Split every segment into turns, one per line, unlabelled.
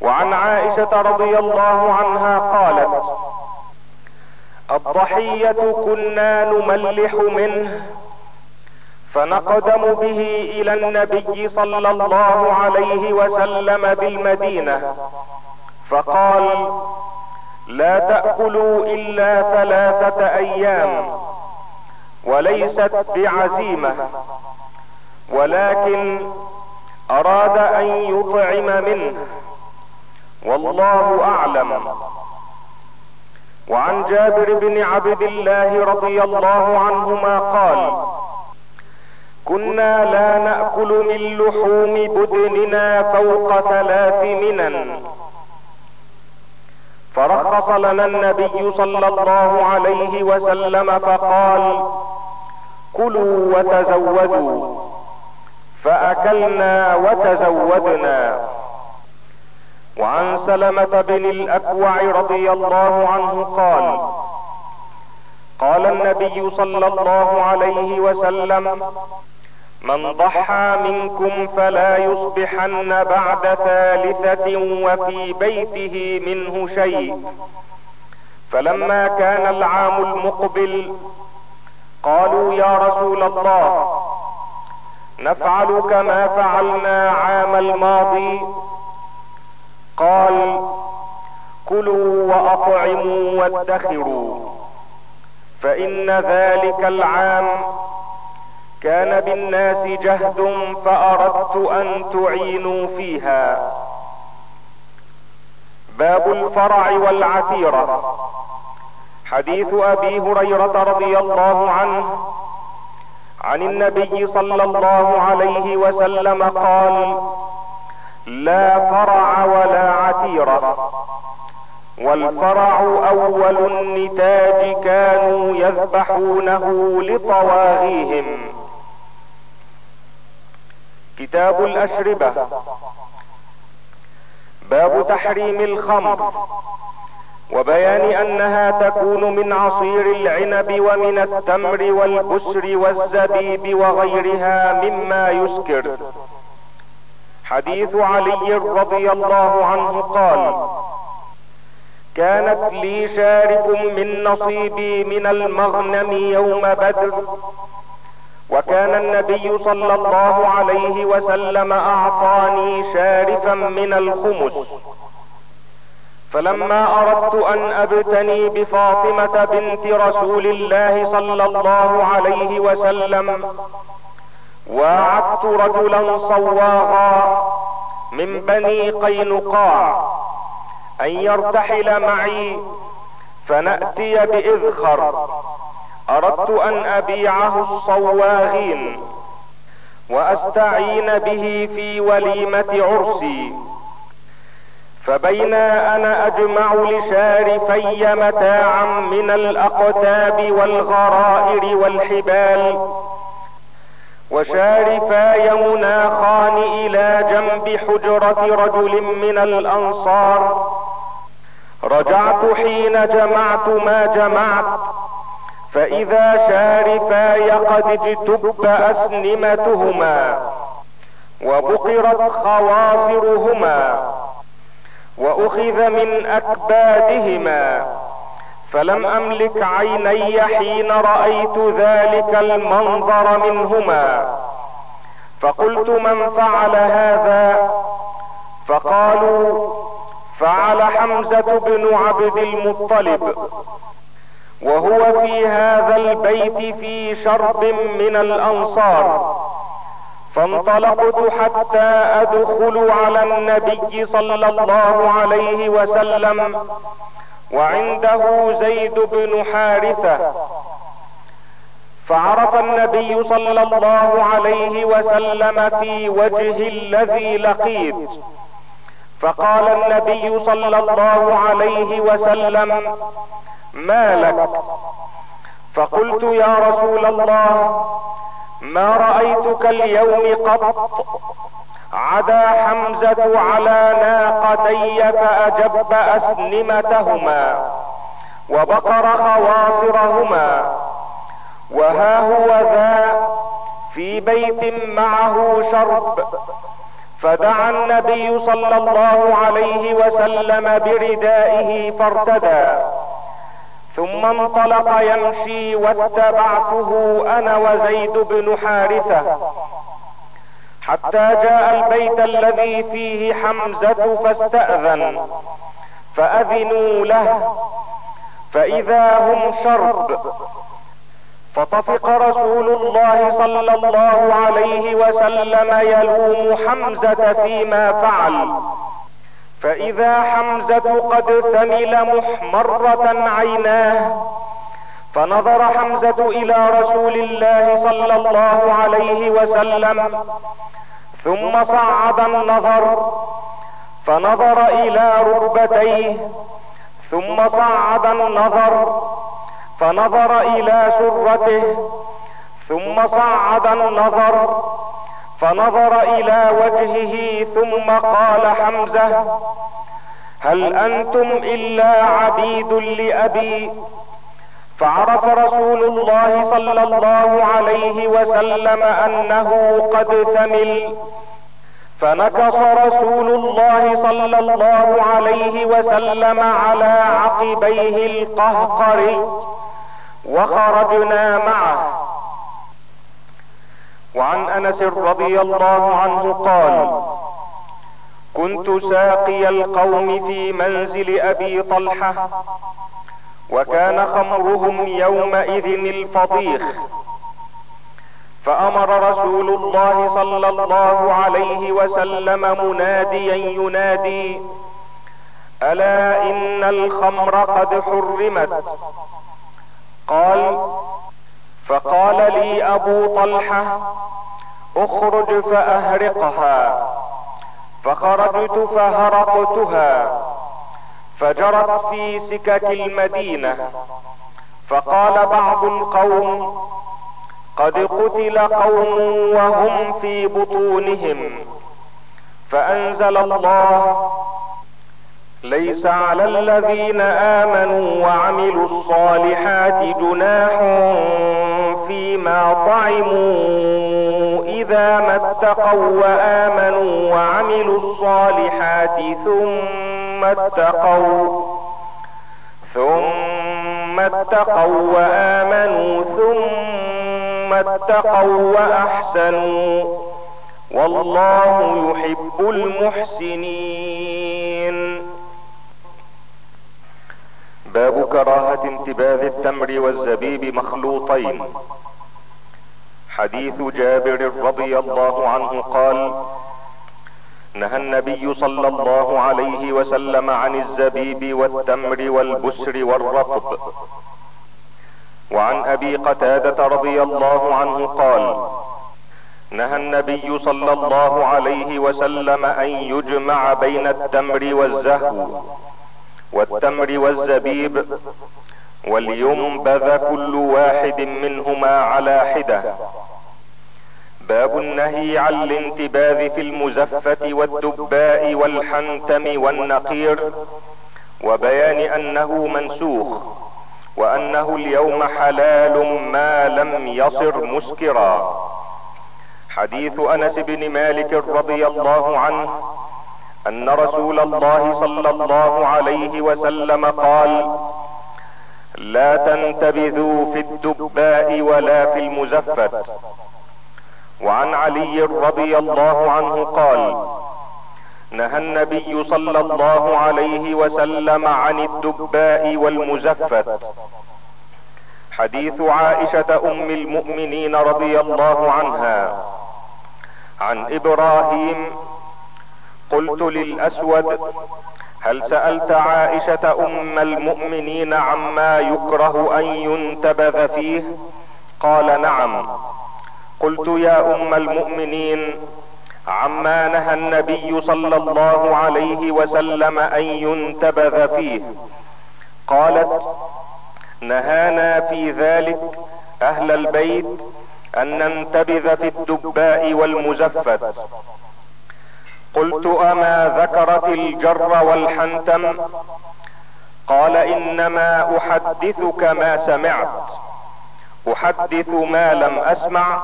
وعن عائشة رضي الله عنها قالت الضحية كنا نملح منه فنقدم به إلى النبي صلى الله عليه وسلم بالمدينة فقال لا تأكلوا إلا ثلاثة أيام وليست بعزيمة ولكن أراد أن يطعم منه. والله أعلم. وعن جابر بن عبد الله رضي الله عنهما قال كنا لا نأكل من لحوم بدننا فوق ثلاث منن فرخص لنا النبي صلى الله عليه وسلم فقال كلوا وتزودوا. فأكلنا وتزودنا. وعن سلمة بن الأكوع رضي الله عنه قال قال النبي صلى الله عليه وسلم من ضحى منكم فلا يصبحن بعد ثالثة وفي بيته منه شيء. فلما كان العام المقبل قالوا يا رسول الله نفعل كما فعلنا عام الماضي قال كلوا وأطعموا وادخروا فإن ذلك العام كان بالناس جهد فأردت أن تعينوا فيها. باب الفرع والعتيره حديث أبي هريرة رضي الله عنه عن النبي صلى الله عليه وسلم قال لا فرع ولا عتيرة. والفرع أول النتاج كانوا يذبحونه لطواغيهم. كتاب الأشربة. باب تحريم الخمر. وبيان أنها تكون من عصير العنب ومن التمر والبسر والزبيب وغيرها مما يسكر. حديث علي رضي الله عنه قال كانت لي شارك من نصيبي من المغنم يوم بدر وكان النبي صلى الله عليه وسلم أعطاني شارفا من الخمس. فلما أردت أن أبتني بفاطمة بنت رسول الله صلى الله عليه وسلم واعدت رجلا صواغا من بني قينقاع أن يرتحل معي فنأتي بإذخر. أردت أن أبيعه الصواغين وأستعين به في وليمة عرسي. فبينا أنا أجمع لشارفي متاعا من الأقتاب والغرائر والحبال وشارفاي مناخان إلى جنب حجرة رجل من الأنصار. رجعت حين جمعت ما جمعت فإذا شارفاي قد اجتب أسنمتهما وبقرت خواصرهما وأخذ من أكبادهما. فلم أملك عيني حين رأيت ذلك المنظر منهما. فقلت من فعل هذا؟ فقالوا فعل حمزة بن عبد المطلب. وهو في هذا البيت في شرب من الأنصار. فانطلقت حتى أدخل على النبي صلى الله عليه وسلم. وعنده زيد بن حارثة. فعرف النبي صلى الله عليه وسلم في وجه الذي لقيت. فقال النبي صلى الله عليه وسلم ما لك؟ فقلت يا رسول الله ما رأيتك اليوم قط عدا حمزة على ناقتي فأجب أسنمتهما وبقر خواصرهما وها هو ذا في بيت معه شرب فدعا النبي صلى الله عليه وسلم بردائه فارتدى ثم انطلق يمشي واتبعته أنا وزيد بن حارثة حتى جاء البيت الذي فيه حمزة فاستأذن فأذنوا له فإذا هم شرب فطفق رسول الله صلى الله عليه وسلم يلوم حمزة فيما فعل. فإذا حمزة قد ثمل محمرة عيناه فنظر حمزة إلى رسول الله صلى الله عليه وسلم ثم صعد النظر فنظر إلى ركبتيه ثم صعد النظر فنظر إلى سرته ثم صعد النظر فنظر إلى وجهه ثم قال حمزة هل أنتم إلا عبيد لأبي؟ فعرف رسول الله صلى الله عليه وسلم أنه قد ثمل فنكص رسول الله صلى الله عليه وسلم على عقبيه القهقر وخرجنا معه. وعن أنس رضي الله عنه قال كنت ساقي القوم في منزل أبي طلحة وكان خمرهم يومئذ الفضيخ فأمر رسول الله صلى الله عليه وسلم مناديا ينادي ألا إن الخمر قد حرمت؟ قال فقال لي أبو طلحة اخرج فأهرقها. فخرجت فهرقتها. فجرت في سكك المدينة. فقال بعض القوم قد قتل قوم وهم في بطونهم. فأنزل الله ليس على الذين آمنوا وعملوا الصالحات جناح فيما طعموا إذا ما اتقوا وآمنوا وعملوا الصالحات ثم اتقوا. ثم اتقوا وآمنوا. ثم اتقوا وأحسنوا. والله يحب المحسنين. باب كراهة انتباذ التمر والزبيب مخلوطين. حديث جابر رضي الله عنه قال نهى النبي صلى الله عليه وسلم عن الزبيب والتمر والبسر والرطب. وعن أبي قتادة رضي الله عنه قال نهى النبي صلى الله عليه وسلم أن يجمع بين التمر والزهو والتمر والزبيب ولينبذ كل واحد منهما على حدة. باب النهي عن الانتباذ في المزفة والدباء والحنتم والنقير وبيان أنه منسوخ وأنه اليوم حلال ما لم يصر مسكرا. حديث أنس بن مالك رضي الله عنه أن رسول الله صلى الله عليه وسلم قال لا تنتبذوا في الدباء ولا في المزفت وعن علي رضي الله عنه قال نهى النبي صلى الله عليه وسلم عن الدباء والمزفت. حديث عائشة أم المؤمنين رضي الله عنها. عن إبراهيم قلت للأسود هل سألت عائشة أم المؤمنين عما يكره أن ينتبذ فيه؟ قال نعم. قلت يا أم المؤمنين عما نهى النبي صلى الله عليه وسلم أن ينتبذ فيه. قالت نهانا في ذلك أهل البيت أن ننتبذ في الدباء والمزفت. قلت أما ذكرت الجر والحنتم؟ قال إنما أحدثك ما سمعت. أحدث ما لم أسمع.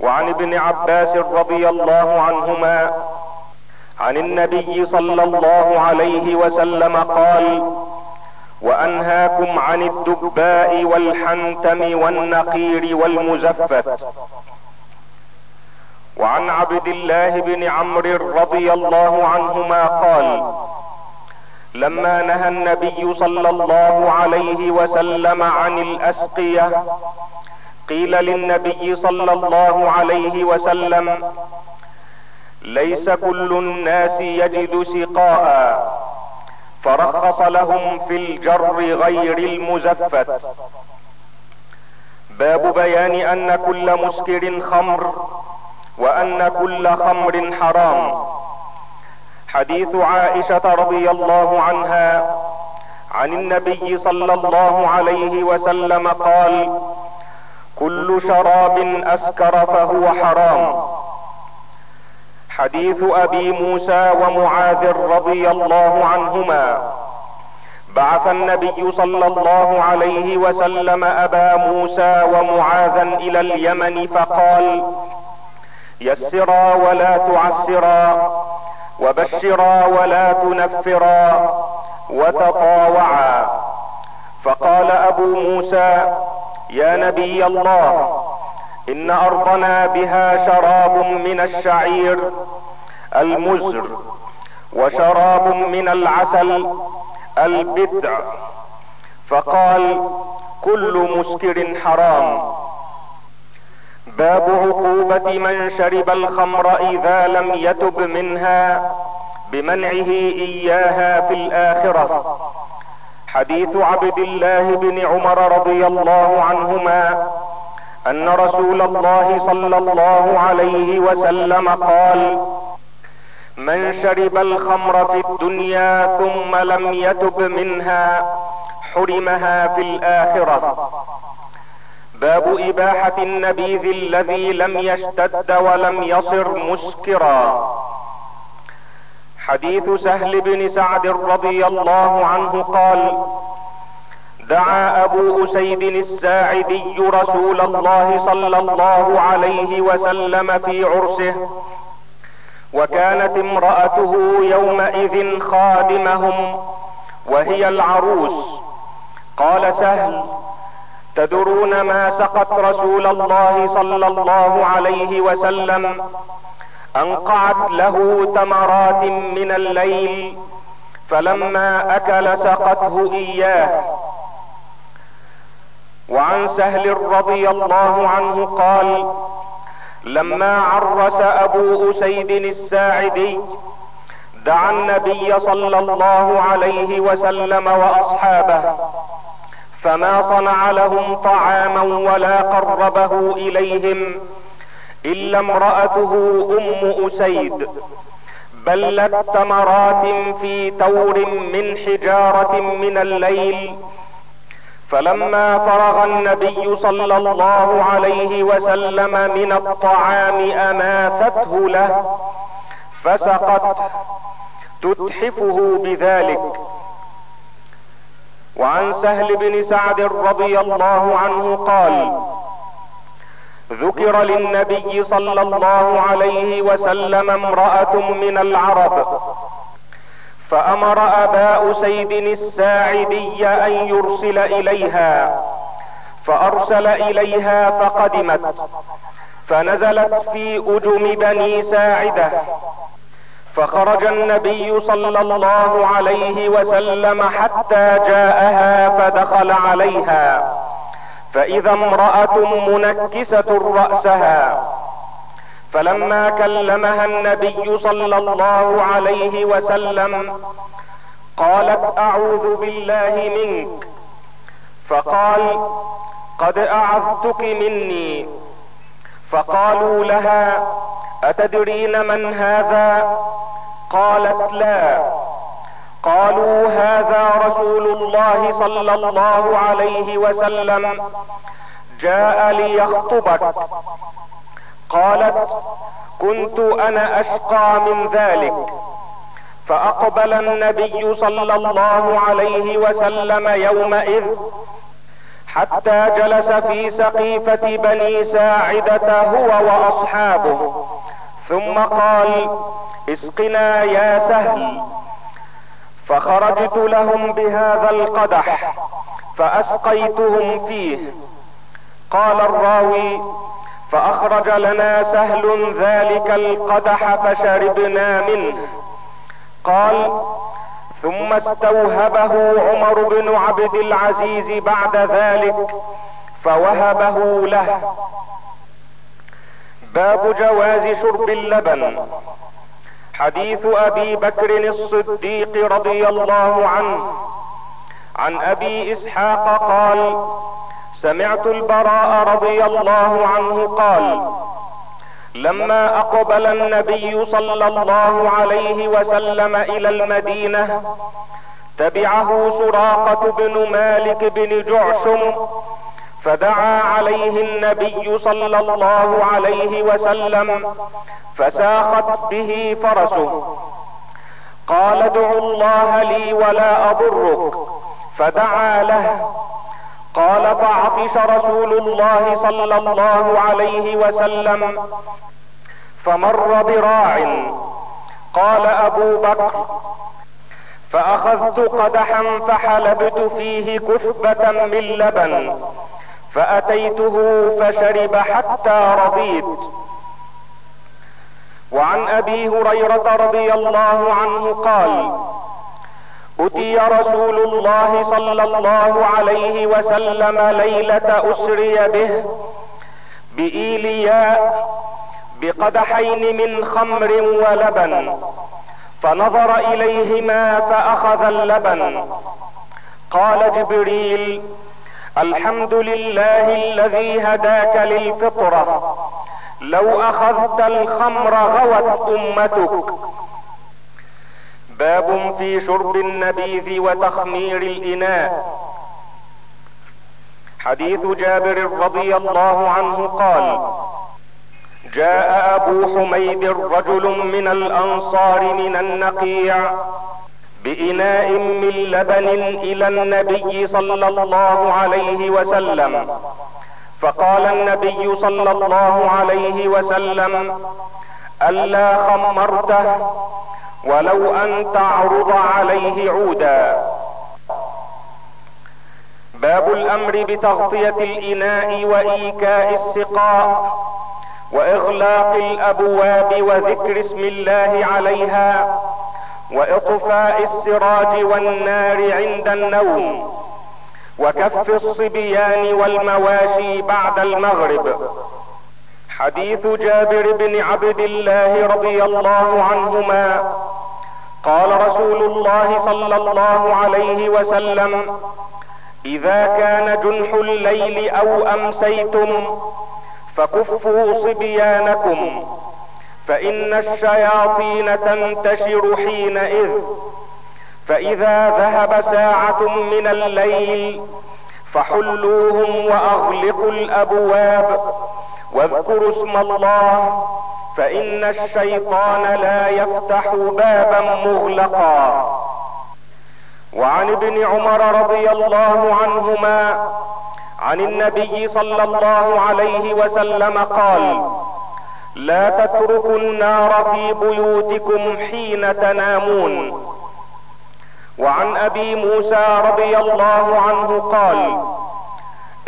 وعن ابن عباس رضي الله عنهما عن النبي صلى الله عليه وسلم قال وأنهاكم عن الدباء والحنتم والنقير والمزفت. وعن عبد الله بن عمرو رضي الله عنهما قال لما نهى النبي صلى الله عليه وسلم عن الأسقية قيل للنبي صلى الله عليه وسلم ليس كل الناس يجد سقاء فرخص لهم في الجر غير المزفت. باب بيان أن كل مسكر خمر وأن كل خمر حرام. حديث عائشة رضي الله عنها عن النبي صلى الله عليه وسلم قال كل شراب أسكر فهو حرام. حديث أبي موسى ومعاذ رضي الله عنهما. بعث النبي صلى الله عليه وسلم أبا موسى ومعاذا إلى اليمن فقال يسرا ولا تعسرا. وبشرا ولا تنفرا وتطاوعا. فقال أبو موسى يا نبي الله إن أرضنا بها شراب من الشعير المزر وشراب من العسل البدع. فقال كل مسكر حرام. باب عقوبة من شرب الخمر إذا لم يتب منها بمنعه إياها في الآخرة. حديث عبد الله بن عمر رضي الله عنهما أن رسول الله صلى الله عليه وسلم قال من شرب الخمر في الدنيا ثم لم يتب منها حرمها في الآخرة. باب إباحة النبيذ الذي لم يشتد ولم يصر مسكرا. حديث سهل بن سعد رضي الله عنه قال دعا أبو أسيد الساعدي رسول الله صلى الله عليه وسلم في عرسه وكانت امرأته يومئذ خادمهم وهي العروس. قال سهل تدرون ما سقت رسول الله صلى الله عليه وسلم أنقعت له تمرات من الليل فلما أكل سقته إياه. وعن سهل رضي الله عنه قال لما عرس أبو أسيد الساعدي دعا النبي صلى الله عليه وسلم وأصحابه. فما صنع لهم طعاما ولا قربه إليهم إلا امرأته أم أسيد بلت تمرات في تور من حجارة من الليل فلما فرغ النبي صلى الله عليه وسلم من الطعام أماثته له فسقت تتحفه بذلك وعن سهل بن سعد رضي الله عنه قال ذكر للنبي صلى الله عليه وسلم امرأة من العرب فأمر أبا أسيد الساعدي أن يرسل إليها فأرسل إليها فقدمت فنزلت في أجم بني ساعدة فخرج النبي صلى الله عليه وسلم حتى جاءها فدخل عليها. فإذا امرأة منكسة رأسها. فلما كلمها النبي صلى الله عليه وسلم قالت أعوذ بالله منك. فقال قد أعذتك مني. فقالوا لها أتدرين من هذا؟ قالت لا. قالوا هذا رسول الله صلى الله عليه وسلم. جاء ليخطبك. قالت كنت أنا أشقى من ذلك. فأقبل النبي صلى الله عليه وسلم يومئذ حتى جلس في سقيفة بني ساعدة هو وأصحابه. ثم قال اسقنا يا سهل. فخرجت لهم بهذا القدح فأسقيتهم فيه. قال الراوي فأخرج لنا سهل ذلك القدح فشربنا منه. قال ثم استوهبه عمر بن عبد العزيز بعد ذلك فوهبه له. باب جواز شرب اللبن. حديث أبي بكر الصديق رضي الله عنه. عن أبي إسحاق قال سمعت البراء رضي الله عنه قال لما أقبل النبي صلى الله عليه وسلم إلى المدينة تبعه سراقة بن مالك بن جعشم فدعا عليه النبي صلى الله عليه وسلم فساخت به فرسه. قال ادع الله لي ولا أضرك. فدعا له. قال فعطش رسول الله صلى الله عليه وسلم فمر براع. قال أبو بكر فأخذت قدحا فحلبت فيه كثبة من لبن. فأتيته فشرب حتى رضيت. وعن أبي هريرة رضي الله عنه قال اتي رسول الله صلى الله عليه وسلم ليلة أسري به بإيلياء بقدحين من خمر ولبن فنظر إليهما فأخذ اللبن. قال جبريل الحمد لله الذي هداك للفطرة. لو أخذت الخمر غوت أمتك. باب في شرب النبيذ وتخمير الإناء. حديث جابر رضي الله عنه قال جاء أبو حميد رجل من الأنصار من النقيع. بإناء من لبن إلى النبي صلى الله عليه وسلم. فقال النبي صلى الله عليه وسلم ألا خمرته ولو أن تعرض عليه عودا. باب الأمر بتغطية الإناء وإيكاء السقاء وإغلاق الأبواب وذكر اسم الله عليها. وإطفاء السراج والنار عند النوم وكف الصبيان والمواشي بعد المغرب. حديث جابر بن عبد الله رضي الله عنهما قال رسول الله صلى الله عليه وسلم إذا كان جنح الليل أو أمسيتم فكفوا صبيانكم فإن الشياطين تنتشر حينئذ. فإذا ذهب ساعة من الليل فحلوهم وأغلقوا الأبواب واذكروا اسم الله فإن الشيطان لا يفتح بابا مغلقا. وعن ابن عمر رضي الله عنهما عن النبي صلى الله عليه وسلم قال لا تتركوا النار في بيوتكم حين تنامون. وعن أبي موسى رضي الله عنه قال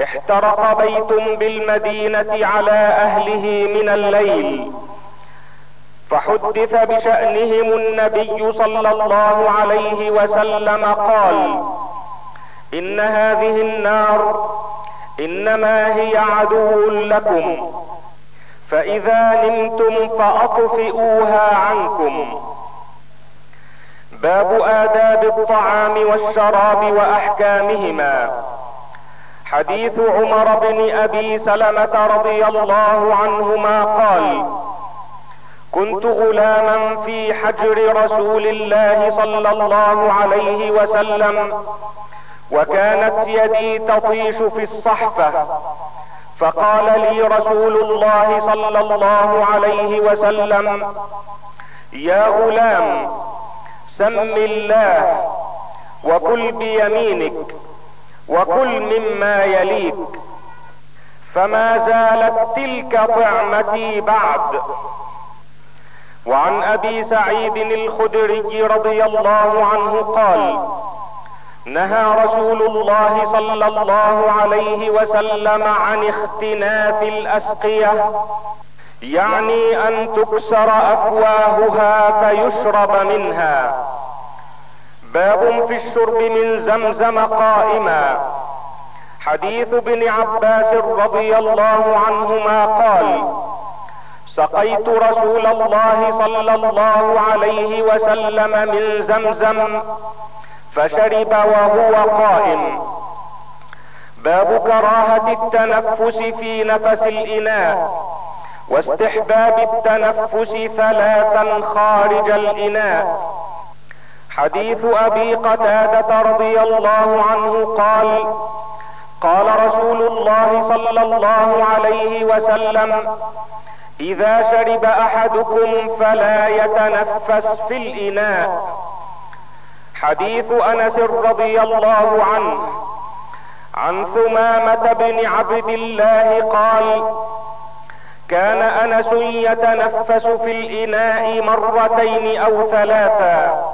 احترق بيت بالمدينة على أهله من الليل فحدث بشأنهم النبي صلى الله عليه وسلم قال إن هذه النار إنما هي عدو لكم. فإذا نمتم فأطفئوها عنكم. باب آداب الطعام والشراب وأحكامهما. حديث عمر بن أبي سلمة رضي الله عنهما قال كنت غلاما في حجر رسول الله صلى الله عليه وسلم وكانت يدي تطيش في الصحفة فقال لي رسول الله صلى الله عليه وسلم يا غلام سم الله وكل بيمينك وكل مما يليك فما زالت تلك طعمتي بعد. وعن أبي سعيد الخدري رضي الله عنه قال نهى رسول الله صلى الله عليه وسلم عن اختناف الأسقية. يعني أن تكسر افواهها فيشرب منها. باب في الشرب من زمزم قائما. حديث ابن عباس رضي الله عنهما قال سقيت رسول الله صلى الله عليه وسلم من زمزم فشرب وهو قائم. باب كراهة التنفس في نفس الإناء. واستحباب التنفس ثلاثا خارج الإناء. حديث أبي قتادة رضي الله عنه قال قال رسول الله صلى الله عليه وسلم إذا شرب أحدكم فلا يتنفس في الإناء. حديث أنس رضي الله عنه عن ثمامة بن عبد الله قال كان أنس يتنفس في الإناء مرتين أو ثلاثا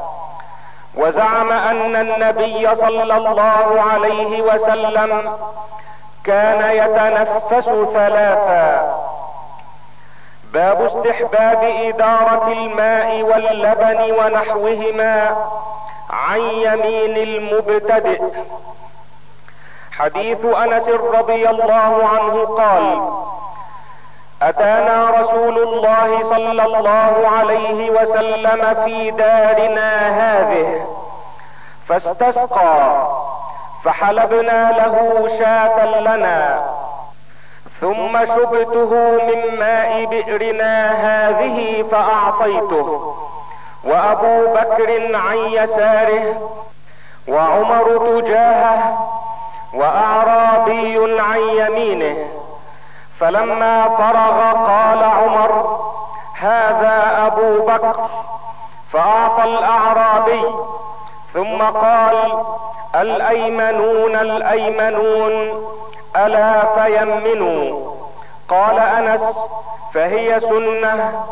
وزعم أن النبي صلى الله عليه وسلم كان يتنفس ثلاثا. باب استحباب إدارة الماء واللبن ونحوهما. عن يمين المبتدئ. حديث أنس رضي الله عنه قال أتانا رسول الله صلى الله عليه وسلم في دارنا هذه فاستسقى فحلبنا له شاة لنا ثم شبته من ماء بئرنا هذه فأعطيته. وأبو بكر عن يساره وعمر تجاهه وأعرابي عن يمينه. فلما فرغ قال عمر هذا أبو بكر. فأعطى الأعرابي ثم قال الأيمنون الأيمنون ألا فيمنوا؟ قال أنس فهي سنة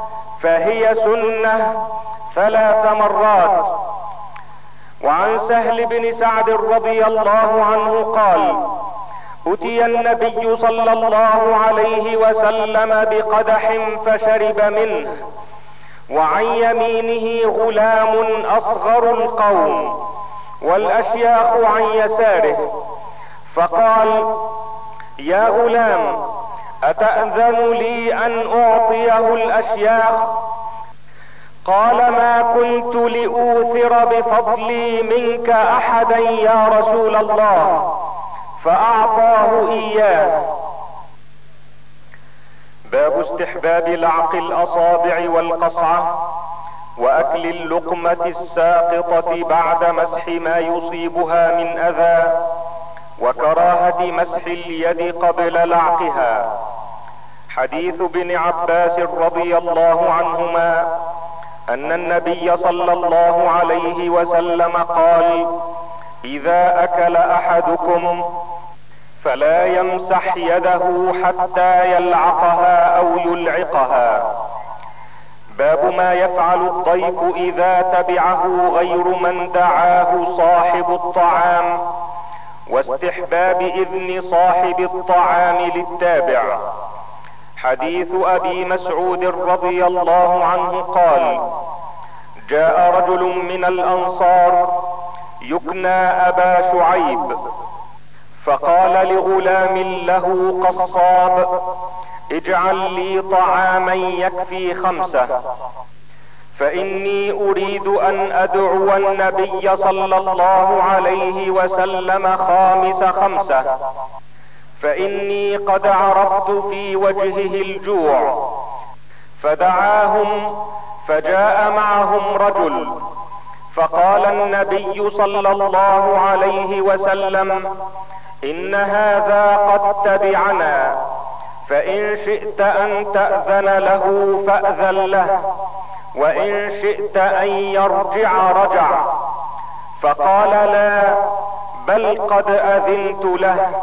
فهي سنة ثلاث مرات. وعن سهل بن سعد رضي الله عنه قال اتي النبي صلى الله عليه وسلم بقدح فشرب منه وعن يمينه غلام أصغر القوم والأشياخ عن يساره. فقال يا غلام أتأذن لي أن أعطيه الأشياخ؟ قال ما كنت لأوثر بفضلي منك أحدا يا رسول الله فأعطاه إياه. باب استحباب لعق الأصابع والقصعة وأكل اللقمة الساقطة بعد مسح ما يصيبها من أذى. وكراهة مسح اليد قبل لعقها. حديث ابن عباس رضي الله عنهما أن النبي صلى الله عليه وسلم قال إذا أكل أحدكم فلا يمسح يده حتى يلعقها أو يلعقها. باب ما يفعل الضيف إذا تبعه غير من دعاه صاحب الطعام واستحباب إذن صاحب الطعام للتابع. حديث أبي مسعود رضي الله عنه قال جاء رجل من الأنصار يكنى أبا شعيب فقال لغلام له قصاب اجعل لي طعاما يكفي خمسة. فإني أريد أن أدعو النبي صلى الله عليه وسلم خامس خمسة. فإني قد عرفت في وجهه الجوع. فدعاهم فجاء معهم رجل. فقال النبي صلى الله عليه وسلم إن هذا قد تبعنا. فإن شئت أن تأذن له فأذن له. وإن شئت أن يرجع رجع. فقال لا بل قد اذنت له.